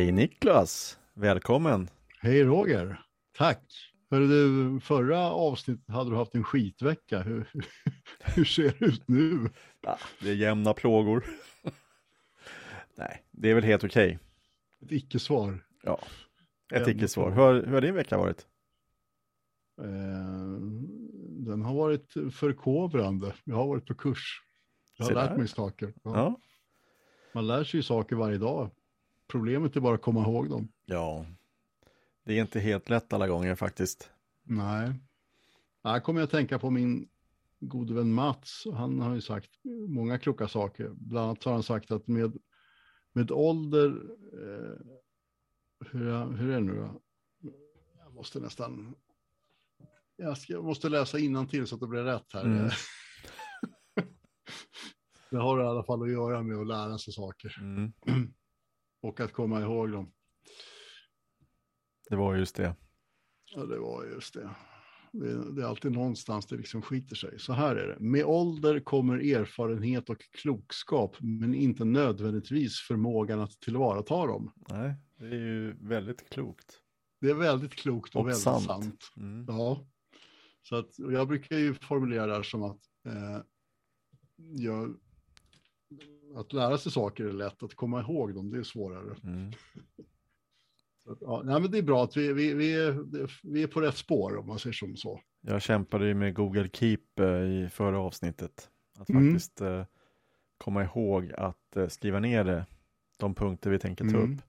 Hej Niklas, välkommen. Hej Roger, tack. Hörru du, förra avsnittet hade du haft en skitvecka. Hur, hur ser det ut nu? Ja, det är jämna plågor. Nej, det är väl helt okej. Ett icke-svar. Ja, ett icke-svar. Hur, hur har din vecka varit? Eh, den har varit förkovrande. Jag har varit på kurs. Jag har lärt mig saker. Ja. Ja. Man lär sig ju saker varje dag. Problemet är bara att komma ihåg dem. Ja, det är inte helt lätt alla gånger faktiskt. Nej. Här kommer jag att tänka på min gode vän Mats. Han har ju sagt många kloka saker. Bland annat har han sagt att med, med ålder, eh, hur, är- hur är det nu då? Jag måste nästan, jag, ska, jag måste läsa till så att det blir rätt här. Mm. det har i alla fall att göra med att lära sig saker Mm, och att komma ihåg dem. det var just det. Ja, det var just det. Det, det är alltid någonstans det liksom skiter sig. Så här är det. Med ålder kommer erfarenhet och klokskap, men inte nödvändigtvis förmågan att tillvarata dem. Nej, det är ju väldigt klokt. Det är väldigt klokt och, Och väldigt sant. sant. Mm. Ja. Så att, jag brukar ju formulera det här som att eh, jag, att lära sig saker är lätt, att komma ihåg dem det är svårare. Mm. Att, ja, nej, men det är bra att vi, vi, vi, är, vi är på rätt spår om man säger som så. Jag kämpade ju med Google Keep eh, i förra avsnittet. Att Mm. faktiskt eh, komma ihåg att eh, skriva ner det, de punkter vi tänker ta Mm. upp.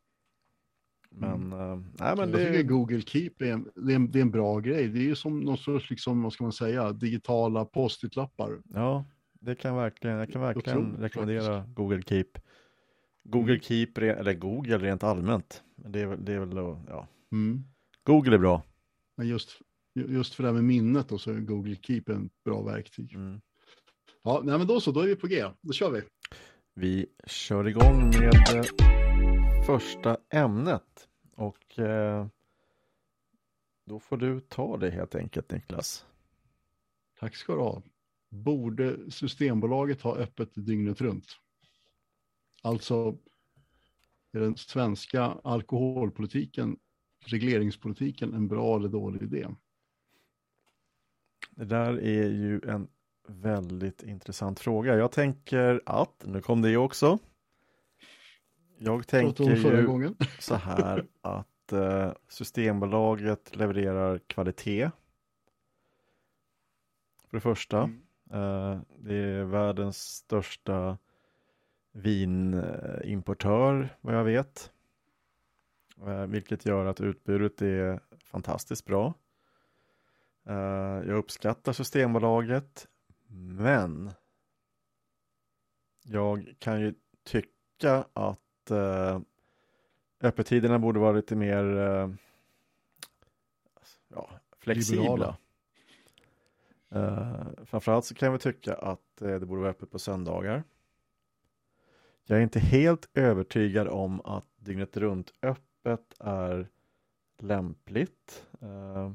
Men, eh, nej men jag tycker det, Google Keep är en, det är, en, det är en bra grej. Det är ju som någon sorts, liksom, vad ska man säga, digitala post-it-lappar. ja, det kan verkligen, jag kan verkligen rekommendera Google Keep. Google Mm. Keep, eller Google rent allmänt. Det är, väl- det är väl, då- ja, Mm. Google är bra. Men just, just för det här med minnet då, så är Google Keep en bra verktyg. Mm. Ja, nej, men då så, då är vi på G. Då kör vi. Vi kör igång med första ämnet. Och eh, då får du ta det helt enkelt Niklas. Tack ska du ha. Borde Systembolaget ha öppet dygnet runt? Alltså, är den svenska alkoholpolitiken, regleringspolitiken, en bra eller dålig idé? Det där är ju en väldigt intressant fråga. Jag tänker att, nu kom det också. Jag tänker ju gången. så här att eh, Systembolaget levererar kvalitet. För det första. Mm. Eh, det är världens största vinimportör vad jag vet. Eh, vilket gör att utbudet är fantastiskt bra. Eh, jag uppskattar Systembolaget. Men jag kan ju tycka att öppettiderna borde vara lite mer ja, flexibla. Liberala. Uh, framförallt så kan väl tycka att eh, det borde vara öppet på söndagar. Jag är inte helt övertygad om att dygnet runt öppet är lämpligt. Eh,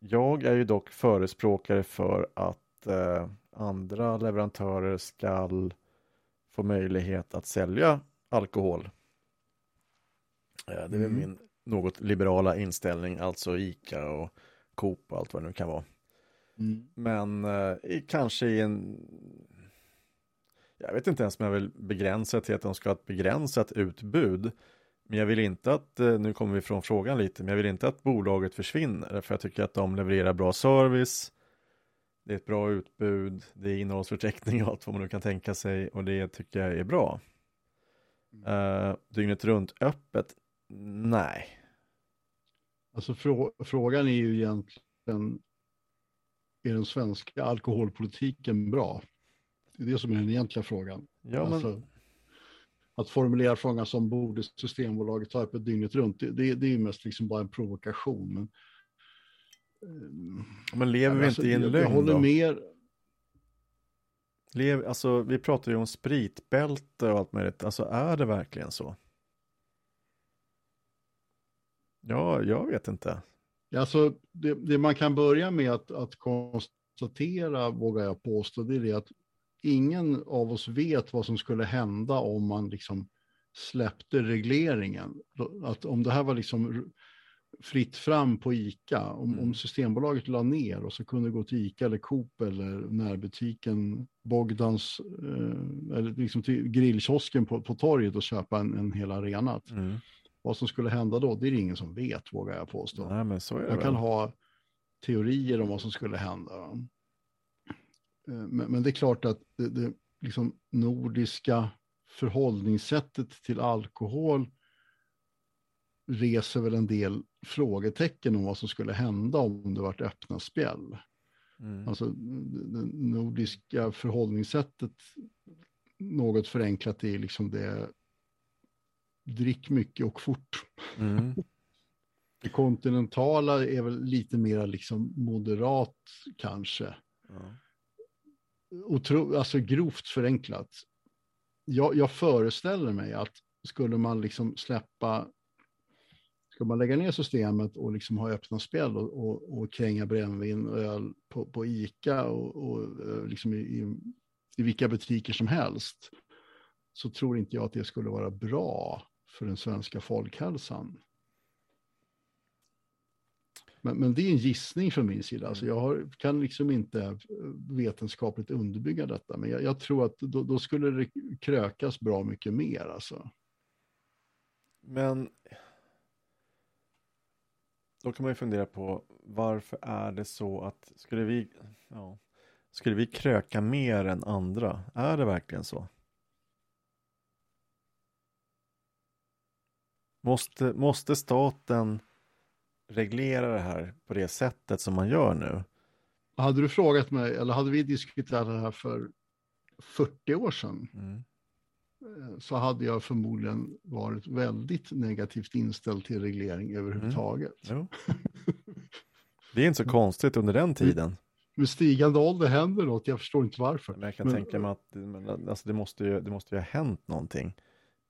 jag är ju dock förespråkare för att eh, andra leverantörer ska få möjlighet att sälja alkohol. Det är Mm. min något liberala inställning, alltså ICA och Coop och allt vad det nu kan vara. Mm. Men eh, kanske i en... Jag vet inte ens om jag vill begränsa till att de ska ha ett begränsat utbud. Men jag vill inte att, eh, nu kommer vi från frågan lite, men jag vill inte att bolaget försvinner. För jag tycker att de levererar bra service. Det är ett bra utbud, det är innehållsförteckning och allt vad man nu kan tänka sig. Och det tycker jag är bra. Uh, dygnet runt öppet? Nej. Alltså frå frågan är ju egentligen, är den svenska alkoholpolitiken bra? Det är det som är den egentliga frågan. Ja, men... alltså, att formulera frågan som borde Systembolaget ta öppet dygnet runt, det, det, det är mest liksom bara en provokation. Men, ehm, Men lever vi alltså, inte i en jag, lögn jag håller då? med. Lev, alltså, vi pratar ju om spritbälte och allt möjligt. Alltså är det verkligen så? Ja, jag vet inte. Alltså, det, det man kan börja med att, att konstatera, vågar jag påstå, det är det att ingen av oss vet vad som skulle hända om man liksom släppte regleringen, att om det här var liksom fritt fram på ICA, om, mm. om Systembolaget la ner och så kunde gå till ICA eller Coop eller närbutiken Bogdans, eh, eller liksom till grillkiosken på, på torget och köpa en, en hel arena. Mm. Vad som skulle hända då, det är det ingen som vet, vågar jag påstå. Nej, men så är Man kan ha teorier om vad som skulle hända. Eh, men, men det är klart att det, det liksom nordiska förhållningssättet till alkohol reser väl en del frågetecken om vad som skulle hända om det vart öppna spjäll. Mm. Alltså det nordiska förhållningssättet, något förenklat, är liksom det drick mycket och fort. Mm. Det kontinentala är väl lite mer liksom moderat kanske. Ja. Otro, alltså grovt förenklat. Jag, jag föreställer mig att skulle man liksom släppa Ska man lägga ner systemet och liksom ha öppna spel och, och, och kränga brännvin och öl på, på ICA och, och eh, liksom i, i, i, vilka butiker som helst så tror inte jag att det skulle vara bra för den svenska folkhälsan. Men, men det är en gissning från min sida. Alltså jag har, kan liksom inte eh, vetenskapligt underbygga detta. Men jag, jag tror att då, då, skulle det krökas bra mycket mer. Alltså. Men då kan man ju fundera på varför är det så att skulle vi, ja, skulle vi kröka mer än andra? Är det verkligen så? Måste, måste staten reglera det här på det sättet som man gör nu? Hade du frågat mig, eller hade vi diskuterat det här för 40 år sedan, mm. Eh, så hade jag förmodligen varit väldigt negativt inställd till reglering överhuvudtaget. Mm. Det är inte så konstigt under den tiden. Med stigande ålder händer något, jag förstår inte varför. Men jag kan men, tänka mig att alltså det, måste ju, det måste ju ha hänt någonting.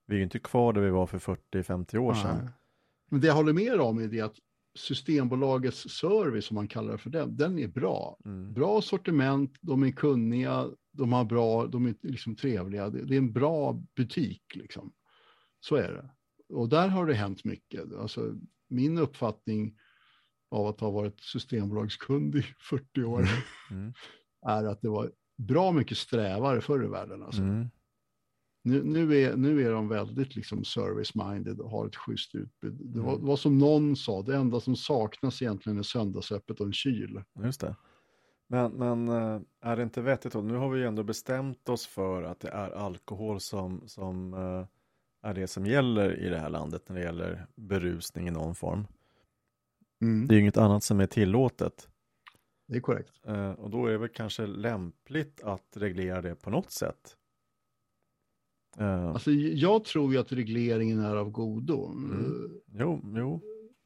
Vi är ju inte kvar där vi var för 40-50 år nej. sedan. Men det jag håller med om är det att Systembolagets service, som man kallar det för den, den är bra. Mm. Bra sortiment, de är kunniga, de har bra, de är liksom trevliga. Det, det, är en bra butik liksom. Så är det. Och där har det hänt mycket. Alltså, min uppfattning av att ha varit Systembolagskund i 40 år mm. Mm. är att det var bra mycket strävare förr i världen. Alltså. Mm. Nu, nu, är, nu är de väldigt liksom service-minded och har ett schysst utbud. Det var, mm. var, som någon sa, det enda som saknas egentligen är söndagsöppet och en kyl. Just det. Men, men eh, är det inte vettigt då? Nu har vi ju ändå bestämt oss för att det är alkohol som, som uh, är det som gäller i det här landet när det gäller berusning i någon form. Mm. Det är ju inget annat som är tillåtet. Det är korrekt. Uh, och då är det väl kanske lämpligt att reglera det på något sätt. Uh. Alltså, jag tror ju att regleringen är av godo. Mm. Jo, jo.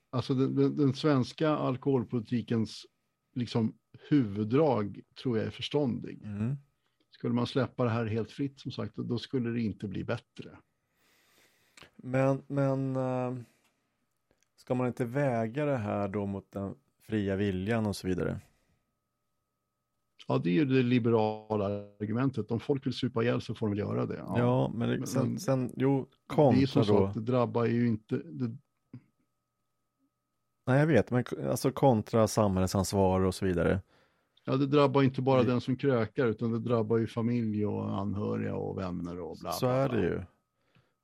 Alltså den, den, svenska alkoholpolitikens liksom, huvuddrag tror jag är förståndig. Mm. Skulle man släppa det här helt fritt som sagt, då skulle det inte bli bättre. Men, men uh, ska man inte väga det här då mot den fria viljan och så vidare? Ja, det är ju det liberala argumentet. Om folk vill supa ihjäl så får de göra det. Ja, ja men, det, sen, sen, jo, kontra Det är som så att det drabbar ju inte... Det... Nej, jag vet, men alltså kontra samhällsansvar och så vidare. Ja, det drabbar inte bara det... den som krökar, utan det drabbar ju familj och anhöriga och vänner och bla. Så är det ju.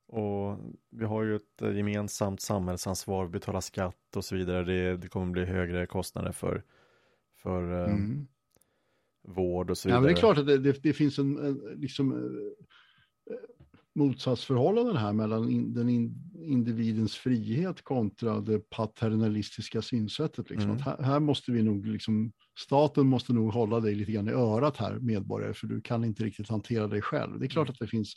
Och vi har ju ett eh, gemensamt samhällsansvar, betala skatt och så vidare. Det, det kommer bli högre kostnader för, för eh, mm vård och så vidare. Ja, men det är klart att det, det, det finns en, en liksom, eh, motsatsförhållanden här mellan in, den in, individens frihet kontra det paternalistiska synsättet. Liksom. Mm. Här, här, måste vi nog, liksom, staten måste nog hålla dig lite grann i örat här, medborgare, för du kan inte riktigt hantera dig själv. Det är klart mm. att det finns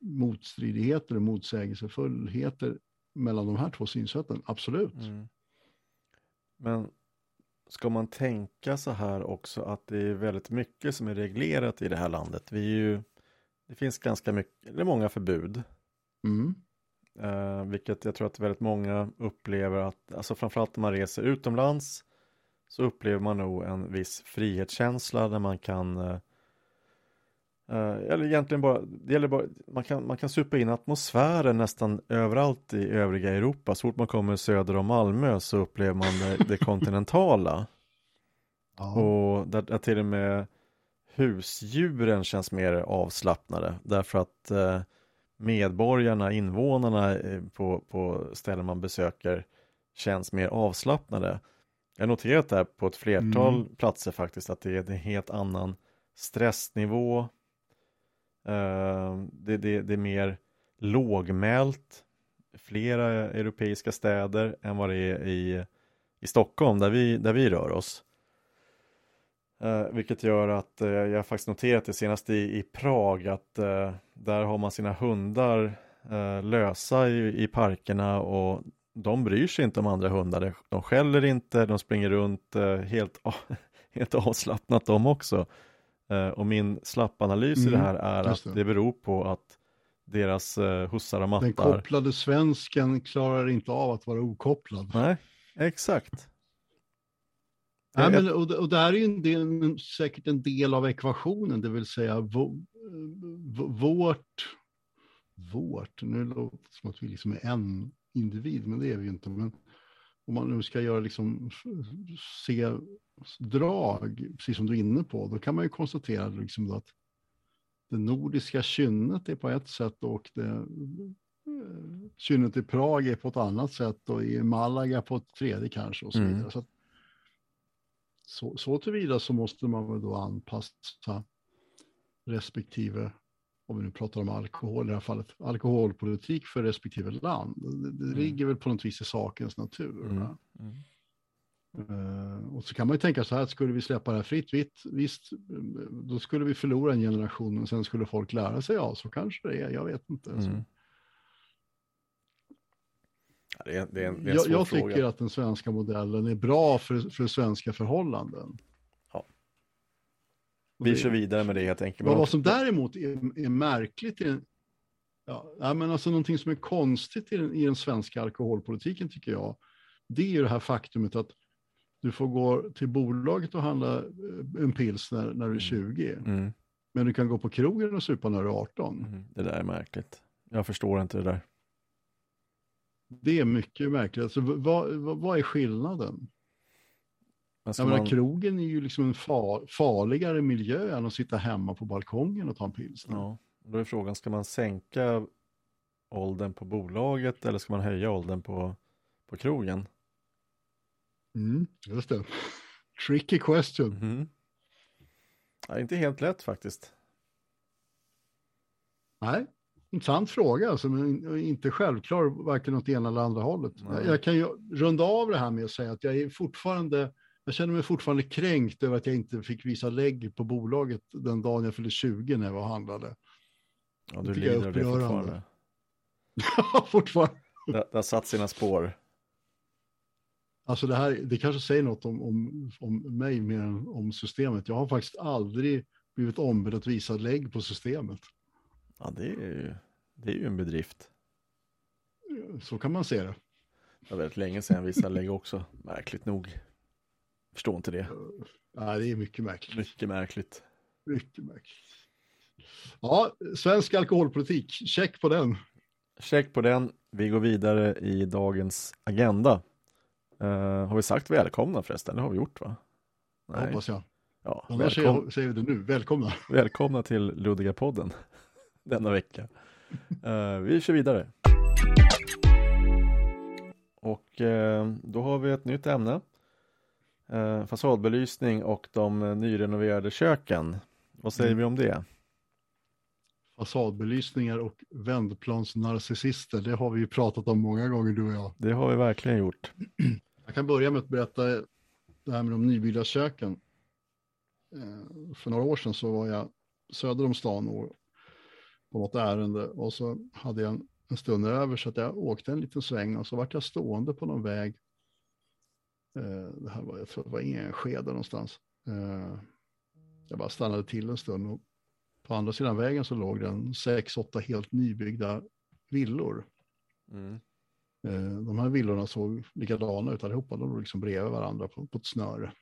motstridigheter och motsägelsefullheter mellan de här två synsätten, absolut. Mm. Men ska man tänka så här också att det är väldigt mycket som är reglerat i det här landet. Vi är ju, det finns ganska mycket, är många förbud. Mm. Uh, vilket jag tror att väldigt många upplever att, alltså framförallt när man reser utomlands så upplever man nog en viss frihetskänsla där man kan Uh, eller egentligen bara, det gäller bara, man kan, man kan supa in atmosfären nästan överallt i övriga Europa. Så fort man kommer söder om Malmö så upplever man det, det kontinentala. Ja. Och där, där till och med husdjuren känns mer avslappnade. Därför att uh, medborgarna, invånarna eh, på, på ställen man besöker känns mer avslappnade. Jag har noterat det här på ett flertal mm. platser faktiskt att det är en helt annan stressnivå. Eh, det, det, det, är mer lågmält flera europeiska städer än vad det är i, i Stockholm där vi, där vi rör oss. Uh, vilket gör att uh, jag har faktiskt noterat det senast i, i Prag att uh, där har man sina hundar lösa i, i parkerna och de bryr sig inte om andra hundar. De skäller inte, de springer runt helt, helt avslappnat de också. Och min slappanalys mm, i det mm, här är att det. det beror på att deras hussar och mattar. Den kopplade svensken klarar inte av att vara okopplad. Nej, exakt. Nej, men, och, och det här är ju en del, säkert en del av ekvationen, det vill säga vårt, vårt, nu låter det som att vi liksom är en individ, men det är vi ju inte. Men om man nu ska göra liksom, se drag, precis som du är inne på, då kan man ju konstatera liksom att det nordiska kynnet är på ett sätt och det eh, kynnet i Prag är på ett annat sätt och i Malaga på ett tredje kanske och så mm. vidare. Mm. Så så, så tillvida så måste man väl då anpassa respektive, om vi nu pratar om alkohol i det här fallet, alkoholpolitik för respektive land. Det, det mm. ligger väl på något vis i sakens natur. Mm. Mm. Uh, och så kan man ju tänka så här, skulle vi släppa det här fritt, vitt, visst, då skulle vi förlora en generation, och sen skulle folk lära sig, ja, så kanske det är, jag vet inte. Mm. Det är, det är en, det är en jag, jag tycker att den svenska modellen är bra för, för svenska förhållanden. Vi kör vidare med det helt enkelt. Vad, vad som däremot är, är märkligt, är, ja, men alltså någonting som är konstigt i den, i den svenska alkoholpolitiken tycker jag, det är ju det här faktumet att du får gå till bolaget och handla eh, en pils när, när du är 20. Mm. mm. Men du kan gå på krogen och supa när du är 18. Mm. Det där är märkligt. Jag förstår inte det där. Det är mycket märkligt. Alltså, vad, vad, vad är skillnaden? Jag menar, krogen är ju liksom en far, farligare miljö än att sitta hemma på balkongen och ta en pilsner. Ja, då är frågan, ska man sänka åldern på bolaget eller ska man höja åldern på, på krogen? Mm, just det. Tricky question. Mm. Ja, inte helt lätt faktiskt. Nej, intressant fråga, alltså, men inte självklar varken åt ena eller andra hållet. Nej. Jag kan ju runda av det här med att säga att jag är fortfarande, jag känner mig fortfarande kränkt över att jag inte fick visa lägg på bolaget den dagen jag fyllde 20 när jag var och handlade. Ja, du lider av det fortfarande. Ja, fortfarande. Det, det har satt sina spår. Alltså det här, det kanske säger något om, om, om mig mer än om systemet. Jag har faktiskt aldrig blivit ombedd att visa lägg på systemet. Ja, det är ju, det är ju en bedrift. Så kan man se det. Det var väldigt länge sedan vissa lägg också, märkligt nog. Förstår inte det. Ja, det är mycket märkligt. Mycket märkligt. Mycket märkligt. Ja, svensk alkoholpolitik, check på den. Check på den. Vi går vidare i dagens agenda. Uh, har vi sagt välkomna förresten? Det har vi gjort va? Nej. hoppas jag. Ja, Annars välkom... säger vi det nu. Välkomna. Välkomna till Luddiga-podden denna vecka. Uh, vi kör vidare. Och uh, då har vi ett nytt ämne. Uh, fasadbelysning och de nyrenoverade köken. Vad säger mm. vi om det? Fasadbelysningar och vändplansnarcissister, det har vi ju pratat om många gånger du och jag. Det har vi verkligen gjort. Jag kan börja med att berätta det här med de nybyggda köken. För några år sedan så var jag söder om stan och på något ärende och så hade jag en, en stund över så att jag åkte en liten sväng och så vart jag stående på någon väg. Eh, det här var, jag tror det var Enskede någonstans. Eh, jag bara stannade till en stund och på andra sidan vägen så låg det en sex, åtta helt nybyggda villor. Mm. Eh, de här villorna såg likadana ut allihopa, de låg liksom bredvid varandra på, på ett snöre.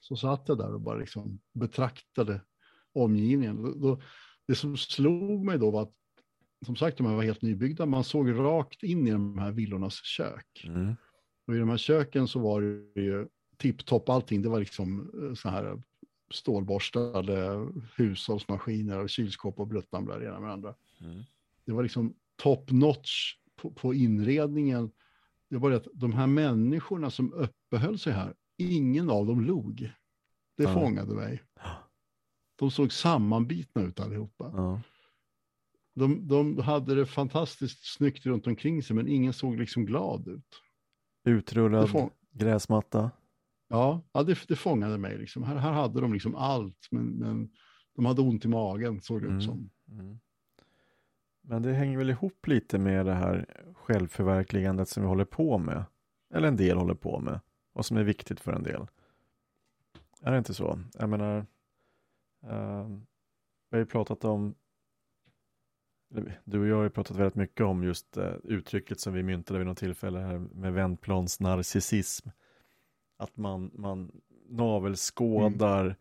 Så satt jag där och bara liksom betraktade omgivningen. Då, det som slog mig då var att, som sagt, de här var helt nybyggda. Man såg rakt in i de här villornas kök. Mm. Och i de här köken så var det ju tipptopp allting. Det var liksom eh, så här stålborstade hushållsmaskiner och kylskåp och bluttamlar det ena med det andra. Mm. Det var liksom top notch på, på inredningen. Det var det att de här människorna som uppehöll sig här, ingen av dem log. Det Ja. fångade mig. De såg sammanbitna ut allihopa. Ja. De, de hade det fantastiskt snyggt runt omkring sig, men ingen såg liksom glad ut. Utrullad fång, gräsmatta. ja, ja det, det fångade mig. Liksom. Här, här hade de liksom allt, men, men de hade ont i magen, såg det Mm. ut som. Mm. Men det hänger väl ihop lite med det här självförverkligandet som vi håller på med. Eller en del håller på med. Och som är viktigt för en del. Är det inte så? Jag menar, eh, vi har ju pratat om, du och jag har ju pratat väldigt mycket om just eh, uttrycket som vi myntade vid något tillfälle här med vändplans narcissism. Att man, man navelskådar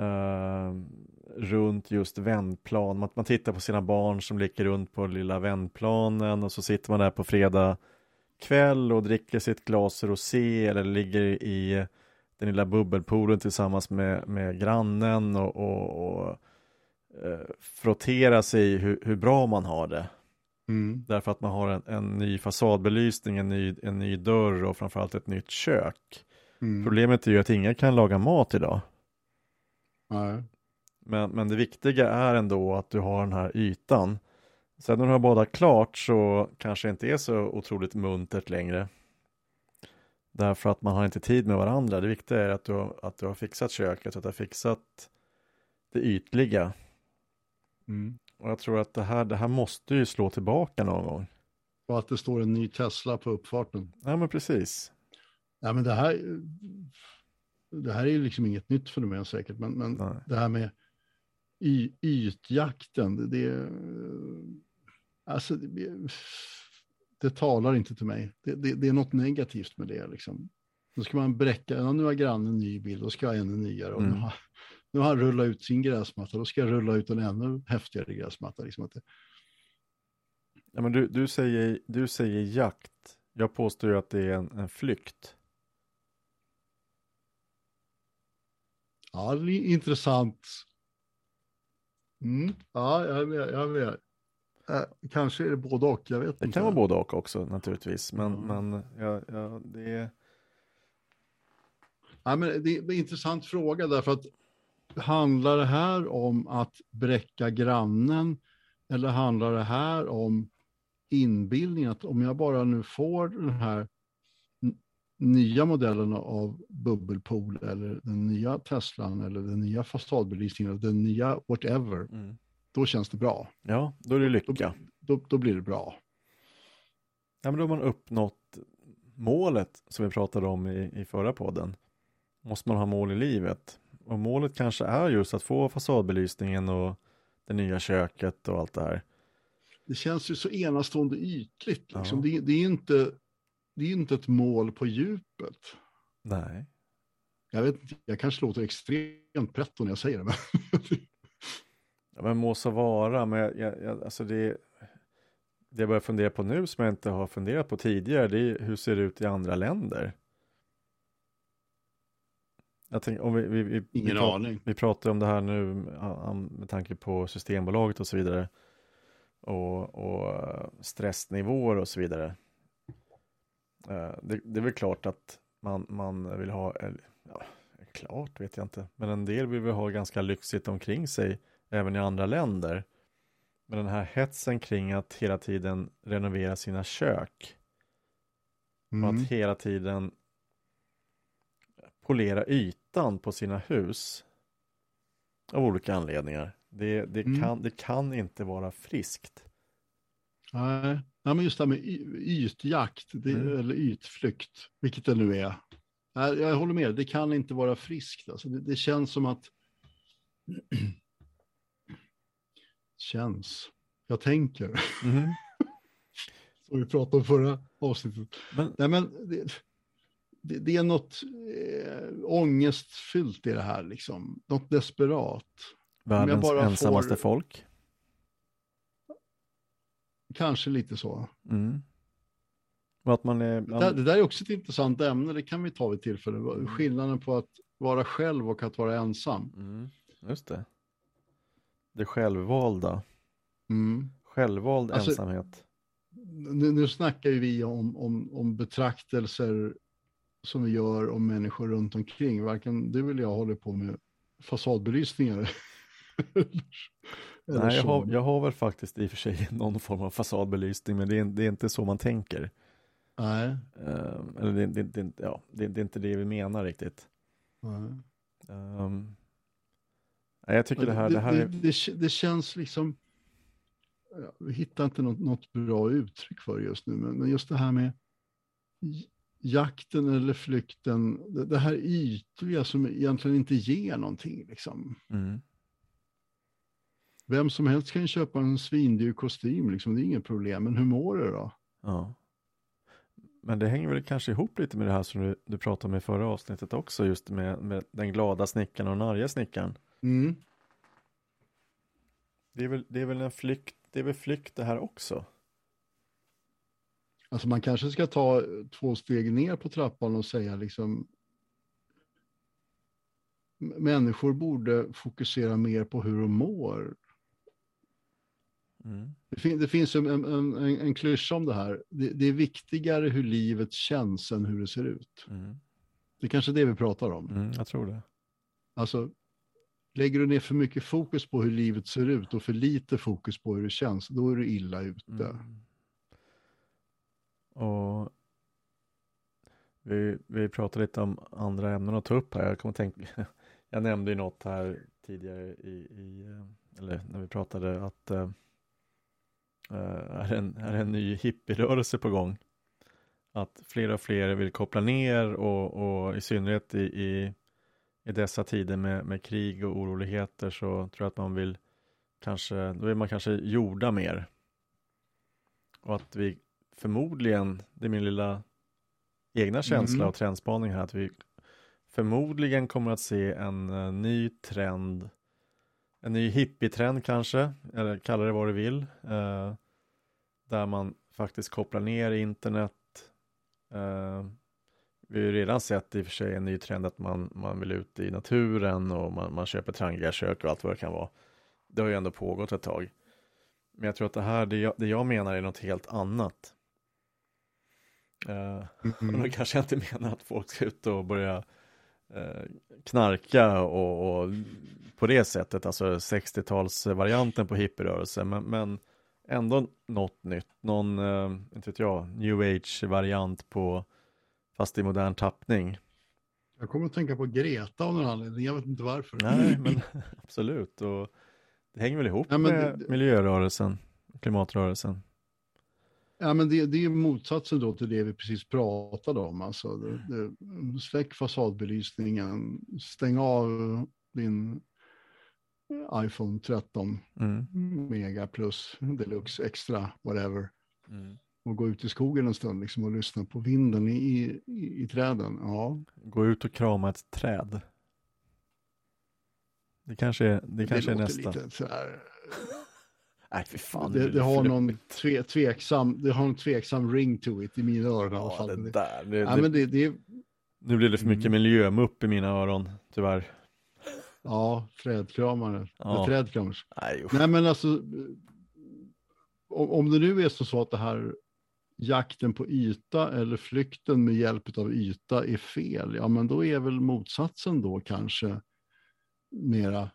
eh, runt just vändplan. Man, man tittar på sina barn som leker runt på lilla vändplanen och så sitter man där på fredag kväll och dricker sitt glas rosé eller ligger i den lilla bubbelpoolen tillsammans med, med grannen och, och, och frottera sig hur, hur bra man har det. Mm. Därför att man har en, en ny fasadbelysning, en ny, en ny dörr och framförallt ett nytt kök. Mm. Problemet är ju att ingen kan laga mat idag. Nej. Men, men det viktiga är ändå att du har den här ytan. Sen när du har badat klart så kanske det inte är så otroligt muntert längre. Därför att man har inte tid med varandra. Det viktiga är att du, har- att du har fixat köket, att du har fixat det ytliga. Mm. Och jag tror att det här, det här måste ju slå tillbaka någon gång. Och att det står en ny Tesla på uppfarten. Ja men precis. Ja, men det här, det här är ju liksom inget nytt fenomen säkert, men, men Nej. det här med y, ytjakten, det, det, alltså, det, det talar inte till mig. Det, det, det är något negativt med det. Liksom. Då ska man bräcka, ja, nu har grannen en ny bil, då ska jag ha ännu nyare. Och Mm. Nu har han rullat ut sin gräsmatta, då ska jag rulla ut en ännu häftigare gräsmatta. Liksom att det, Ja, men du, du, säger, du säger jakt. Jag påstår ju att det är en, en flykt. ja, det är intressant. Mm. Ja, jag är med. Jag är med. Eh, kanske är det både och, jag vet Det inte. kan vara både och också naturligtvis. Men, Ja. men ja, ja, det är... Ja, men det är en intressant fråga därför att handlar det här om att bräcka grannen eller handlar det här om inbildningen att om jag bara nu får den här nya modellen av bubbelpool eller den nya Teslan eller den nya fasadbelysningen eller den nya whatever, Mm. då känns det bra. Ja, då är det lycka. Då, då blir det bra. Ja, men då har man uppnått målet som vi pratade om i, i förra podden. Måste man ha mål i livet. Och målet kanske är just att få fasadbelysningen och det nya köket och allt det här. Det känns ju så enastående ytligt. Liksom. Ja. Det, det, är inte, det är inte ett mål på djupet. Nej. Jag vet inte, jag kanske låter extremt pretto när jag säger det. Men Ja, men må så vara, men jag, jag, jag, alltså det, det jag börjar fundera på nu som jag inte har funderat på tidigare, det är hur ser det ut i andra länder? Jag tänker, om vi, vi, vi, vi, Ingen pratar, aning. vi pratar om det här nu med tanke på Systembolaget och så vidare. Och, och stressnivåer och så vidare. Eh, Det, det är väl klart att man, man vill ha, ja, klart vet jag inte, men en del vill väl ha ganska lyxigt omkring sig även i andra länder. Men den här hetsen kring att hela tiden renovera sina kök och Mm. att hela tiden polera ytan på sina hus av olika anledningar. Det, det, Mm. kan, det kan inte vara friskt. Nej, Nej, men just det här med ytjakt det, Mm. eller ytflykt, vilket det nu är. Nej, Jag håller med, det kan inte vara friskt. Alltså det, det känns som att... känns. Jag tänker. Mhm. Som vi pratade om förra avsnittet. Men, Nej, men det, det, det är något eh, ångestfyllt i det här, liksom. Något desperat. Världens bara ensammaste får- folk. Kanske lite så. Mm. Att man är... Det där, det där är också ett intressant ämne, det kan vi ta vid tillfälle. Skillnaden på att vara själv och att vara ensam. Mm. Just det. Det självvalda. Mm. Självvald Alltså- ensamhet. Nu, nu snackar ju vi om, om, om betraktelser som vi gör om människor runt omkring. Varken du eller jag håller på med fasadbelysningar. Nej, jag har, jag har väl faktiskt i och för sig någon form av fasadbelysning, men det är, det är inte så man tänker. Nej. Eh, eller det, det, det, ja, det, det är inte det vi menar riktigt. Nej. Um, jag tycker det här, det här är... det, känns liksom, ja, vi hittar inte något, något bra uttryck för just nu, men, men just det här med jakten eller flykten, det, här ytliga som egentligen inte ger någonting. Liksom. Mm, Vem som helst kan köpa en svindyr kostym, liksom, det är inget problem, men hur mår du då? ja. Men det hänger väl kanske ihop lite med det här som du, du pratade om i förra avsnittet också, just med, med den glada snickaren och den arga snickaren. Mm. Det är väl, det är väl en flykt, det är väl flykt det här också. Alltså man kanske ska ta två steg ner på trappan och säga liksom människor borde fokusera mer på hur de mår. Mm. Det, fin det finns en, en, en, en klyscha om det här. Det, det är viktigare hur livet känns än hur det ser ut. Mm. Det är kanske det vi pratar om. Mm, jag tror det. Alltså, lägger du ner för mycket fokus på hur livet ser ut och för lite fokus på hur det känns, då är du illa ute. Mm. Och vi, vi pratade lite om andra ämnen att ta upp här. Jag, kommer tänka, jag nämnde ju något här tidigare i, i eh, eller när vi pratade att äh, är, en, är en ny hippierörelse på gång. Att fler och fler vill koppla ner och, och i synnerhet i, i, i dessa tider med, med krig och oroligheter så tror jag att man vill kanske, då vill man kanske jorda mer. Och att vi förmodligen, det är min lilla egna känsla Mm. och trendspaning här, att vi förmodligen kommer att se en eh, ny trend, en ny hippietrend kanske, eller kalla det vad du vill, eh, där man faktiskt kopplar ner internet. Eh, vi har ju redan sett i och för sig en ny trend att man, man vill ut i naturen och man, man köper trangiga kök och allt vad det kan vara. Det har ju ändå pågått ett tag. Men jag tror att det här, det jag, det jag menar är något helt annat. Och Mm. då kanske jag inte menar att folk ska ut och börja eh, knarka och, och på det sättet, alltså 60-talsvarianten på hippierörelsen, men, men ändå något nytt, någon, eh, inte vet jag, new age-variant på, fast i modern tappning. Jag kommer att tänka på Greta av någon anledning, jag vet inte varför. Nej, men absolut, och det hänger väl ihop Ja, med det- miljörörelsen, klimatrörelsen. Ja, men det, det är motsatsen då till det vi precis pratade om. Alltså, det, det, släck fasadbelysningen, stäng av din iPhone 13 Mm. mega plus deluxe extra whatever Mm. och gå ut i skogen en stund liksom, och lyssna på vinden i, i, i träden. Ja, Gå ut och krama ett träd. Det kanske är, det kanske är låter nästa. lite Nej, för fan. det, det, har någon tve, tveksam, det har en tveksam ring to it i mina öron i alla Ja, fall. det där. Det, Ja, det, men det, det Nu blir det för mycket Mm. miljömupp i mina öron, tyvärr. ja, trädkramare. Ja. Trädkramers. Nej, usch. Nej, men alltså, om, om det nu är så, så att det här jakten på yta eller flykten med hjälp av yta är fel, ja men då är väl motsatsen då kanske mera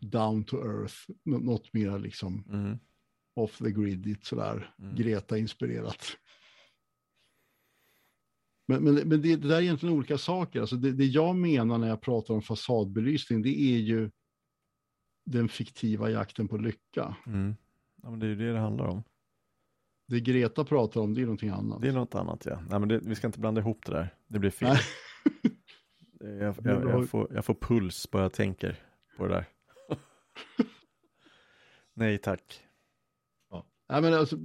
down to earth, nå- något mera liksom Mm. off the grid, sådär Mm. Greta-inspirerat. Men, men, men det, det där är egentligen olika saker. Alltså det, det jag menar när jag pratar om fasadbelysning, det är ju den fiktiva jakten på lycka. Mm. Ja, men det är ju det det handlar om. Det Greta pratar om, det är någonting annat. Det är något annat, ja. Nej, men det, vi ska inte blanda ihop det där. Det blir fel. Jag, jag, jag, får, jag får puls bara jag tänker på det där. Nej, tack. Nej, men alltså,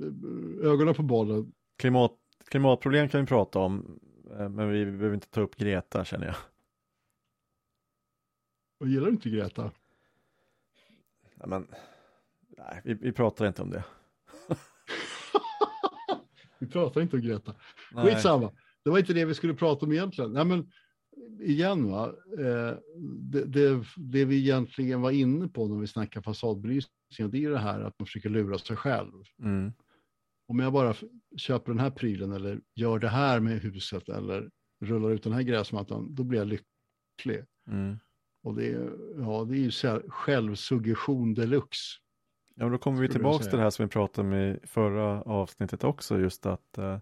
ögonen på bollen. Klimat, klimatproblem kan vi prata om, eh, men vi behöver inte ta upp Greta känner jag. Och gillar du inte Greta? Ja, men, nej, vi, vi pratar inte om det. vi pratar inte om Greta. Nej. Skitsamma. Det var inte det vi skulle prata om egentligen. Nej, men igen, va? Eh, det, det, det, vi egentligen var inne på när vi snackar fasadbelysning, det är ju det här att man försöker lura sig själv. Mm. Om jag bara köper den här prylen eller gör det här med huset eller rullar ut den här gräsmattan, då blir jag lycklig. Mm. Och det är, ja, det är ju självsuggestion deluxe. Ja, men då kommer vi tillbaka till det här som vi pratade om i förra avsnittet också, just att uh,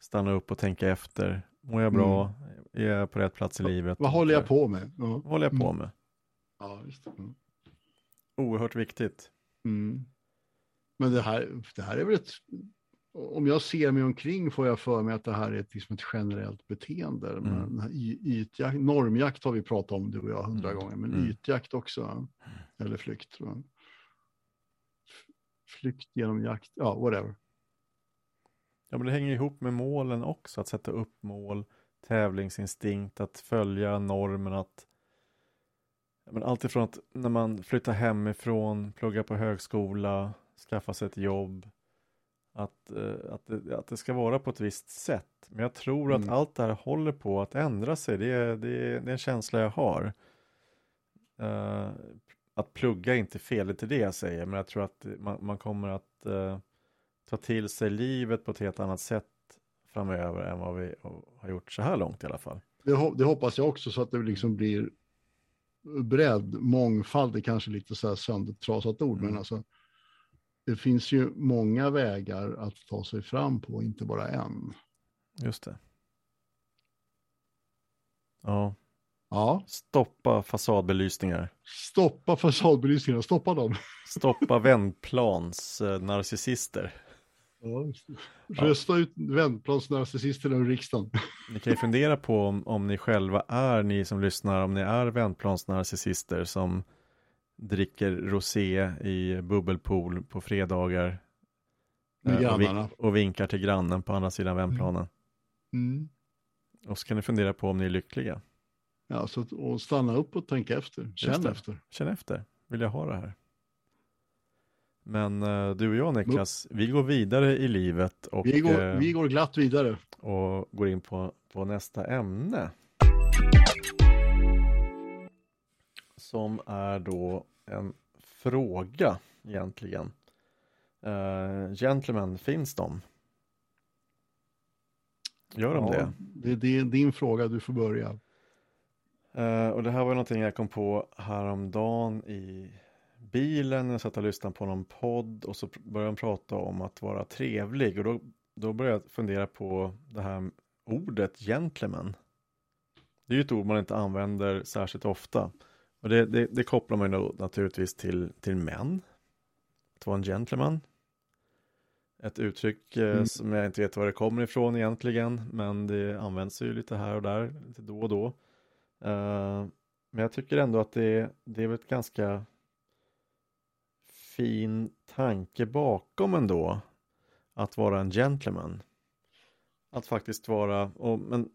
stanna upp och tänka efter. Mår jag bra? Mm. Är jag på rätt plats i livet? Vad håller jag på med? Ja. Vad håller jag på mm. med? Ja, just det. Mm. Oerhört viktigt. Mm. Men det här, det här är väl ett... Om jag ser mig omkring får jag för mig att det här är ett, liksom ett generellt beteende. Mm. Men ytjakt, normjakt har vi pratat om du och jag hundra mm. gånger, men mm. ytjakt också. Eller flykt. Va? Flykt genom jakt, ja whatever. Ja men det hänger ihop med målen också, att sätta upp mål, tävlingsinstinkt, att följa normen, att men allt ifrån att när man flyttar hemifrån, pluggar på högskola, skaffa sig ett jobb, att, uh, att, det, att det ska vara på ett visst sätt. Men jag tror mm. att allt det här håller på att ändra sig, det är, det är, det är en känsla jag har. Uh, att plugga är inte fel, det är det jag säger, men jag tror att man, man kommer att uh, ta till sig livet på ett helt annat sätt framöver än vad vi har gjort så här långt i alla fall. Det, det hoppas jag också så att det liksom blir bredd, mångfald är kanske lite så här söndertrasat ord, mm. men alltså det finns ju många vägar att ta sig fram på, inte bara en. Just det. Ja. Ja. Stoppa fasadbelysningar. Stoppa fasadbelysningar, stoppa dem. Stoppa vändplans eh, narcissister. Ja, Rösta ja. ut vändplansnarcissisterna ur riksdagen. Ni kan ju fundera på om, om ni själva är, ni som lyssnar, om ni är vändplansnarcissister som dricker rosé i bubbelpool på fredagar. Med och, vink, och, vinkar till grannen på andra sidan vändplanen. Mm. Mm. Och så kan ni fundera på om ni är lyckliga. Ja, så och stanna upp och tänka efter. Känn efter. Känn efter. Vill jag ha det här? Men uh, du och jag Niklas, vi går vidare i livet och vi går, uh, vi går glatt vidare. Och går in på, på nästa ämne. Som är då en fråga egentligen. Uh, gentlemen, finns de? Gör de ja, det? det? Det är din fråga, du får börja. Uh, och det här var någonting jag kom på häromdagen i bilen, jag satt och lyssnade på någon podd och så började de prata om att vara trevlig och då, då började jag fundera på det här ordet gentleman. Det är ju ett ord man inte använder särskilt ofta. Och det, det, det kopplar man ju naturligtvis till, till män. Att vara en gentleman. Ett uttryck eh, mm. som jag inte vet var det kommer ifrån egentligen, men det används ju lite här och där, lite då och då. Uh, men jag tycker ändå att det, det är ett ganska fin tanke bakom ändå. Att vara en gentleman. Att faktiskt vara, och, men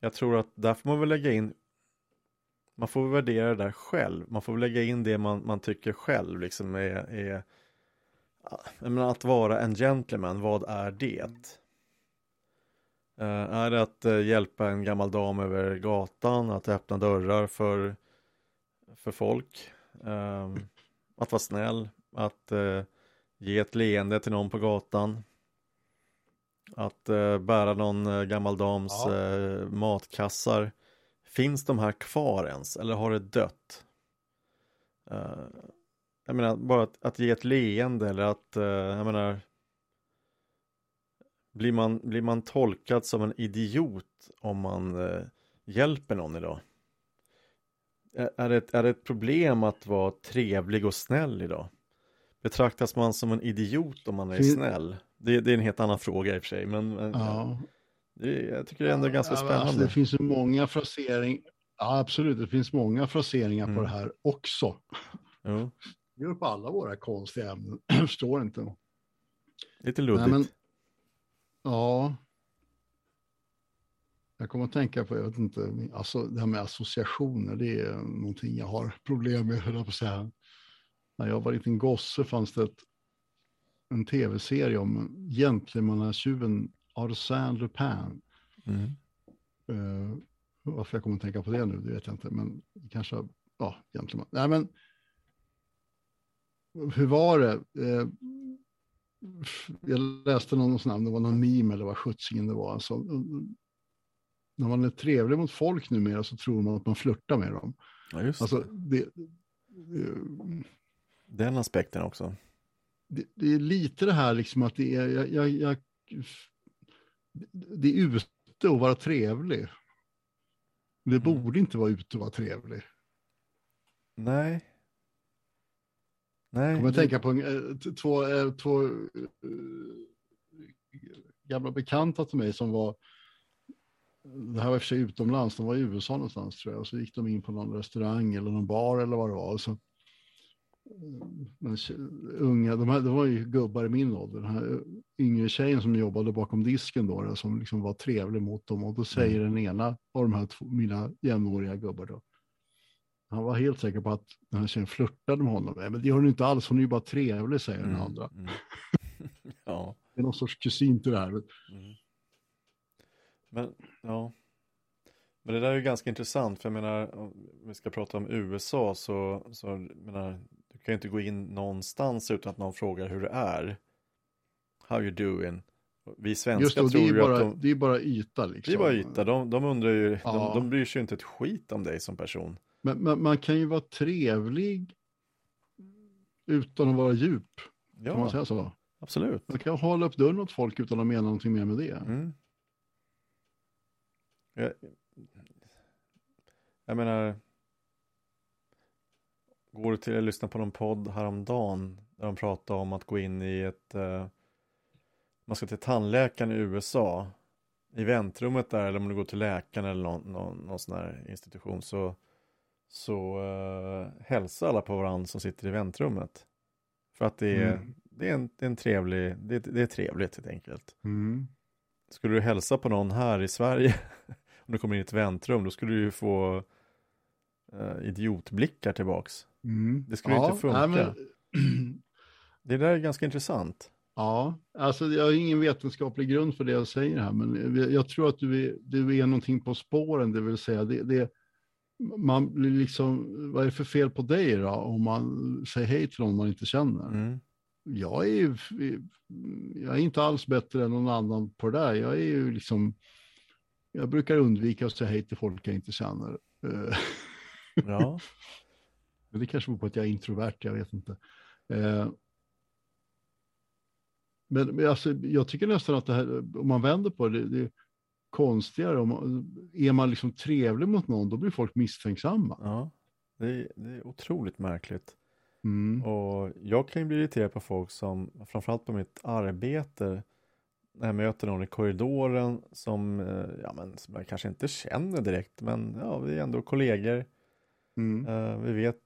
jag tror att där får man väl lägga in man får värdera det där själv. Man får lägga in det man, man tycker själv liksom är, är menar, att vara en gentleman, vad är det? Uh, är det att uh, hjälpa en gammal dam över gatan, att öppna dörrar för, för folk? Um, att vara snäll, att uh, ge ett leende till någon på gatan. Att uh, bära någon uh, gammal dams ja. matkassar. Finns de här kvar ens eller har det dött? jag menar bara att, att, ge ett leende eller att, jag menar blir man, blir man tolkad som en idiot om man hjälper någon idag? Är det, är det ett problem att vara trevlig och snäll idag? Betraktas man som en idiot om man är snäll? Det, det är en helt annan fråga i och för sig, men, ja. det, jag tycker det är ändå ganska ja, spännande. Alltså det finns ju många fraseringar, ja absolut, det finns många fraseringar mm. på det här också. Jo. Det gör på alla våra konstiga ämnen, jag förstår inte. Lite luddigt. Nej, men, ja, jag kommer att tänka på, jag vet inte, alltså det här med associationer, det är någonting jag har problem med, höll jag på att säga. när jag var liten gosse fanns det ett, en tv-serie om gentlemannatjuven Arsène Lupin. Mm. Uh, varför jag kommer att tänka på det nu, det vet jag inte, men kanske, ja, gentleman. Nej, men hur var det? Uh, jag läste någon namn, det var någon meme eller vad sjuttsingen det var. Alltså, när man är trevlig mot folk numera så tror man att man flörtar med dem. Ja, just alltså, det. det, Den aspekten också. Det, det, är lite det här liksom att det är, jag, jag, jag, det är ute och vara trevlig. Det Mm. borde inte vara ute och vara trevlig. Nej. Nej. Kommer jag det- tänka på en, eh, två, eh, två eh, gamla bekanta till mig som var, det här var i och för sig utomlands, de var i USA någonstans tror jag, och så gick de in på någon restaurang eller någon bar eller vad det var. Och så, eh, den tje- unga, de, här, de var ju gubbar i min ålder, den här yngre tjejen som jobbade bakom disken då, då, som liksom var trevlig mot dem. Och då säger den ena av de här två, mina jämnåriga gubbar då, han var helt säker på att den här tjejen flörtade med honom. Men det gör hon inte alls, hon är ju bara trevlig, säger den Mm, andra. mm. ja. Det är någon sorts kusin till det här. Mm. Men, ja. Men det där är ju ganska intressant, för jag menar, om vi ska prata om USA så, så menar, du kan ju inte gå in någonstans utan att någon frågar hur det är. How you doing? Vi svenskar Just tror det är ju bara, att de, det är bara yta liksom. det är bara yta, de, de undrar ju, Ja. de, de bryr sig ju inte ett skit om dig som person. Men, men man kan ju vara trevlig utan att vara djup. Kan man Ja, säga så? absolut. Man kan hålla upp dörren åt folk utan att mena någonting mer med det. Mm. Jag, jag menar, går du till att lyssna på någon podd häromdagen där de pratar om att gå in i ett, eh, man ska till tandläkaren i USA, i väntrummet där eller om du går till läkaren eller någon, någon, någon sån här institution så, så eh, hälsar alla på varandra som sitter i väntrummet. För att det är, Mm. det är, en, det är en trevlig, det, det är trevligt helt enkelt. Mm. Skulle du hälsa på någon här i Sverige, om du kommer in i ett väntrum, då skulle du ju få eh, idiotblickar tillbaks. Mm. Det skulle inte funka. nej, men, Det där är ganska intressant. ja, alltså jag har ingen vetenskaplig grund för det jag säger här, men jag, jag tror att du är, du är någonting på spåren, det vill säga det, det man blir liksom, vad är det för fel på dig då, om man säger hej till någon man inte känner? Mm. jag är ju jag är inte alls bättre än någon annan på det där. Jag är ju liksom, jag brukar undvika att säga hej till folk jag inte känner. Eh, Ja, Men det kanske beror på att jag är introvert, jag vet inte. Eh, Men, men alltså, jag tycker nästan att det här, om man vänder på det, det är konstigare. Om man, är man liksom trevlig mot någon, då blir folk misstänksamma. ja. Det, är, det är otroligt märkligt. Mm. Och jag kan ju bli irriterad på folk som, framförallt på mitt arbete, när jag möter någon i korridoren som, eh, ja, men, som jag kanske inte känner direkt, men ja, vi är ändå kollegor. Mm. Eh, vi vet,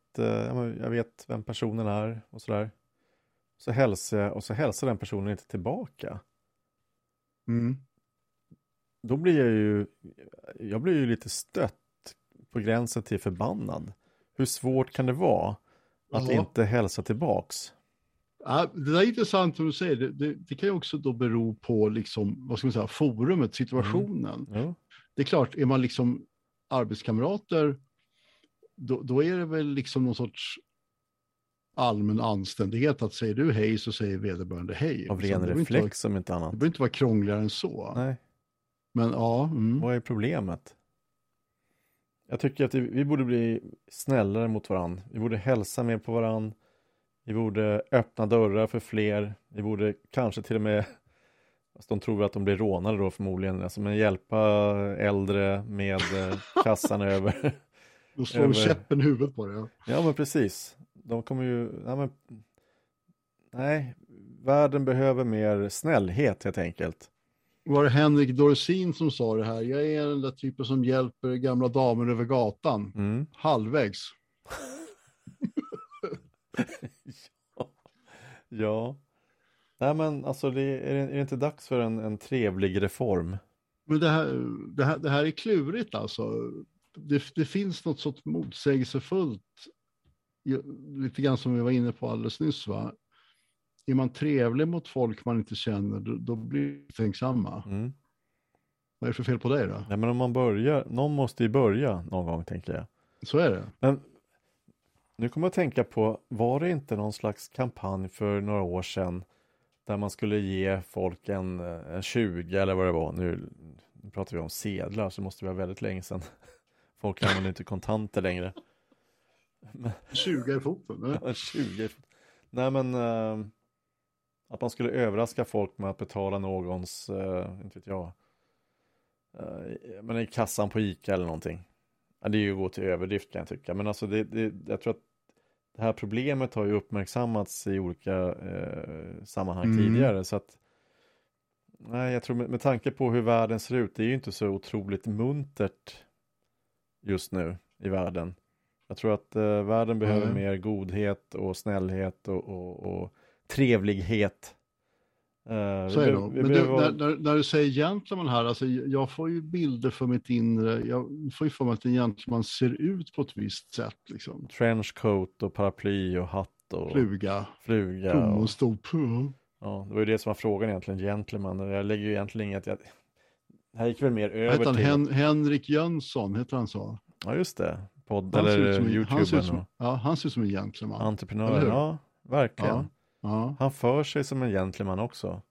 men jag vet vem personen är och sådär. Så hälsar jag och så hälsar den personen inte tillbaka. Mm. Då blir jag ju, jag blir ju lite stött på gränsen till förbannad. Hur svårt kan det vara att Ja. inte hälsa tillbaks? Ja, det där är intressant som du säger. Det, det, det kan ju också då bero på liksom, vad ska man säga, forumet, situationen. Jo. Det är klart, är man liksom arbetskamrater, då, då är det väl liksom någon sorts allmän anständighet att säger du hej så säger vederbörande hej. Av Liksom, ren det vara- reflex om inte Det annat. behöver inte vara krångligare än så. Nej, Men ja, mm. vad är problemet? Jag tycker att vi- vi borde bli snällare mot varandra. Vi borde hälsa mer på varandra. Vi borde öppna dörrar för fler. Vi borde kanske till och med, fast de tror att de blir rånade då förmodligen, alltså men hjälpa äldre med eh, kassan över. då slår över- käppen i huvudet på det. Ja. Ja men precis. De kommer ju, ja, men, nej, världen behöver mer snällhet helt enkelt. Var det Henrik Dorsin som sa det här? Jag är den där typen som hjälper gamla damer över gatan. Mm. Halvvägs. Ja. Nej men alltså det, är, det, är det inte dags för en, en trevlig reform? Men det här, det här, det här är klurigt alltså. Det, det finns något sånt motsägelsefullt lite grann som vi var inne på alldeles nyss, va? är man trevlig mot folk man inte känner, då, då blir det tänksamma. Mm. Vad är det för fel på dig då? Nej, men om man börjar, någon måste ju börja någon gång tänker jag. Så är det. Men nu kommer jag att tänka på, var det inte någon slags kampanj för några år sedan där man skulle ge folk en, en 20 eller vad det var, nu, pratar vi om sedlar så måste det vara väldigt länge sedan. Folk använder inte kontanter längre. 20 i foten? Ja, 20 Nej men äh, att man skulle överraska folk med att betala någons, äh, inte vet jag, äh, men i kassan på ICA eller någonting. Ja, det är ju att gå till överdrift kan jag tycka, men alltså det, det, jag tror att det här problemet har ju uppmärksammats i olika eh, sammanhang mm. tidigare. Så att, nej, jag tror med, med tanke på hur världen ser ut, det är ju inte så otroligt muntert just nu i världen. Jag tror att eh, världen behöver mm. mer godhet och snällhet och, och, och trevlighet. Uh, så är det nog. Men du, när, när, när, du säger gentleman här, alltså, jag får ju bilder för mitt inre. Jag får ju för mig att en gentleman ser ut på ett visst sätt. Liksom. Trenchcoat och paraply och hatt och fluga. Fluga. Och, och. Ja, det var ju det som var frågan egentligen, gentleman. Jag lägger ju egentligen inget, jag... här gick väl mer över han, till... Hen Henrik Jönsson, heter han så? Ja, just det. Podd han eller YouTuben. Ja, han ser ut som en gentleman. Entreprenör, ja, verkligen. Ja. Ja. Han för sig som en gentleman också.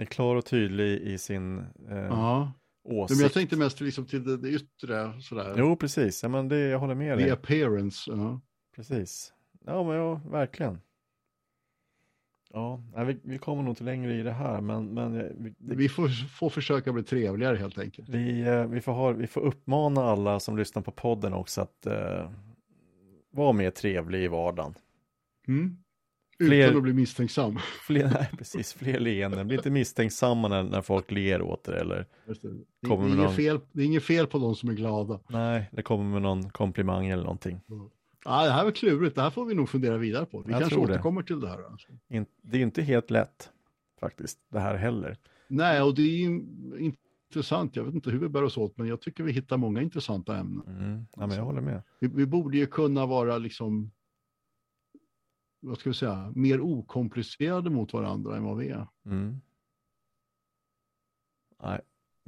Är klar och tydlig i sin eh, ja. åsikt. Men jag tänkte mest liksom till det, det yttre sådär. Jo, precis. Ja, men det, jag håller med dig. The appearance. Ja. Precis. Ja, men ja, verkligen. Ja, vi, vi kommer nog inte längre i det här, men... men vi, det, vi får, får försöka bli trevligare helt enkelt. Vi, eh, vi, får ha, vi får uppmana alla som lyssnar på podden också att eh, vara mer trevlig i vardagen. Mm. Fler, Utan att bli misstänksam. Fler, nej, precis, fler leenden. Bli inte misstänksamma när, när folk ler åt er eller det. Det, kommer det, är någon... fel, det är inget fel på de som är glada. Nej, det kommer med någon komplimang eller någonting. Mm. Ja, det här var klurigt. Det här får vi nog fundera vidare på. Vi Jag kanske återkommer till det här. Alltså. In, det är inte helt lätt faktiskt, det här heller. Nej, och det är ju intressant. Jag vet inte hur vi bär oss åt, men jag tycker vi hittar många intressanta ämnen. Mm. Ja, men jag håller med. Vi, vi borde ju kunna vara liksom vad ska vi säga, mer okomplicerade mot varandra än vad vi är. Mm. Nej.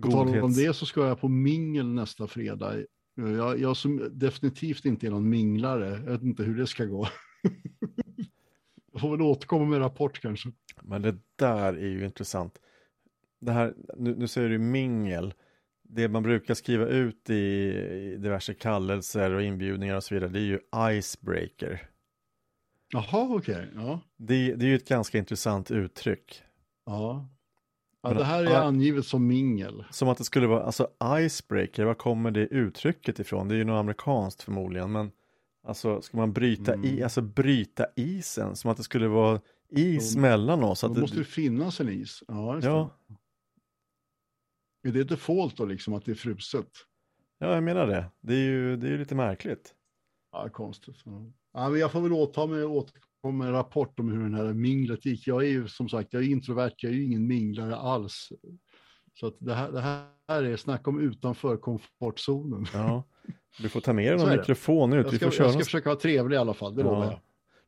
På tal om det så ska jag på mingel nästa fredag. Jag, jag som definitivt inte är någon minglare, jag vet inte hur det ska gå. jag får väl återkomma med rapport kanske. Men det där är ju intressant. Det här, nu, nu säger du mingel. Det man brukar skriva ut i, i diverse kallelser och inbjudningar och så vidare, det är ju icebreaker. Jaha, okej. Okay. Ja. Det, det är ju ett ganska intressant uttryck. Ja. ja det här är angivet som mingel. Som att det skulle vara, alltså icebreaker, var kommer det uttrycket ifrån? Det är ju något amerikanskt förmodligen, men alltså ska man bryta, mm. i, alltså bryta isen, som att det skulle vara is då, mellan oss. Då att måste det, det finnas en is. Ja, ja. Det. Är det default då liksom att det är fruset? Ja, jag menar det. Det är ju, det är ju lite märkligt. Ja, konstigt. Ja. Ja, jag får väl åta mig återkomma med en rapport om hur den här minglet gick. Jag är ju som sagt, jag är introvert, jag är ju ingen minglare alls. Så att det, här, det här är snack om utanför komfortzonen. Ja, du får ta med dig någon mikrofon ut. Jag ska, jag ska någon... försöka vara trevlig i alla fall, det ja. lovar jag.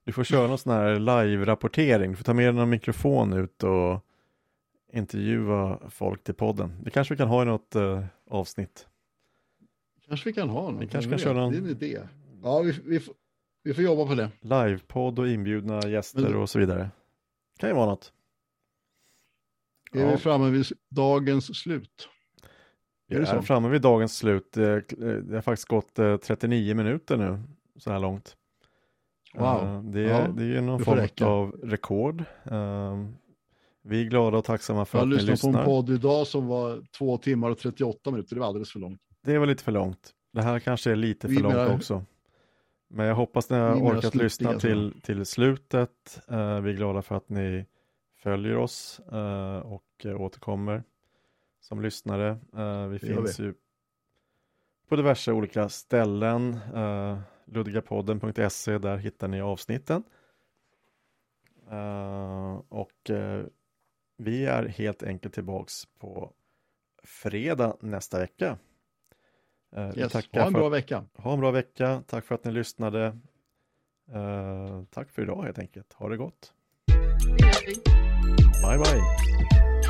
Du får köra någon sån här live-rapportering. Du får ta med dig någon mikrofon ut och intervjua folk till podden. Det kanske vi kan ha i något uh, avsnitt. Kanske vi kan ha något. Vi kanske kan köra någon... Det är en idé. Ja, vi, vi, vi får jobba på det. Livepodd och inbjudna gäster Men... och så vidare. Kan ju vara något. Är ja. vi framme vid dagens slut? Vi är, är framme vid dagens slut. Det har faktiskt gått 39 eh, minuter nu så här långt. Wow. Eh, det är, ja, det är någon form räcka. av rekord. Ehm, vi är glada och tacksamma för att ni lyssnar. Jag lyssnade på en podd idag som var två timmar och 38 minuter. Det var alldeles för långt. Det var lite för långt. Det här kanske är lite för vi långt menar, också. Men jag hoppas ni har orkat lyssna till, till slutet. Uh, vi är glada för att ni följer oss uh, och uh, återkommer som lyssnare. vi finns vi. ju på diverse olika ställen. Uh, Luddigapodden.se, där hittar ni avsnitten. och vi är helt enkelt tillbaks på fredag nästa vecka. Eh, yes. Ha en bra vecka. Ha en bra vecka. Tack för att ni lyssnade. Uh, tack för idag helt enkelt. Ha det gott. Bye bye.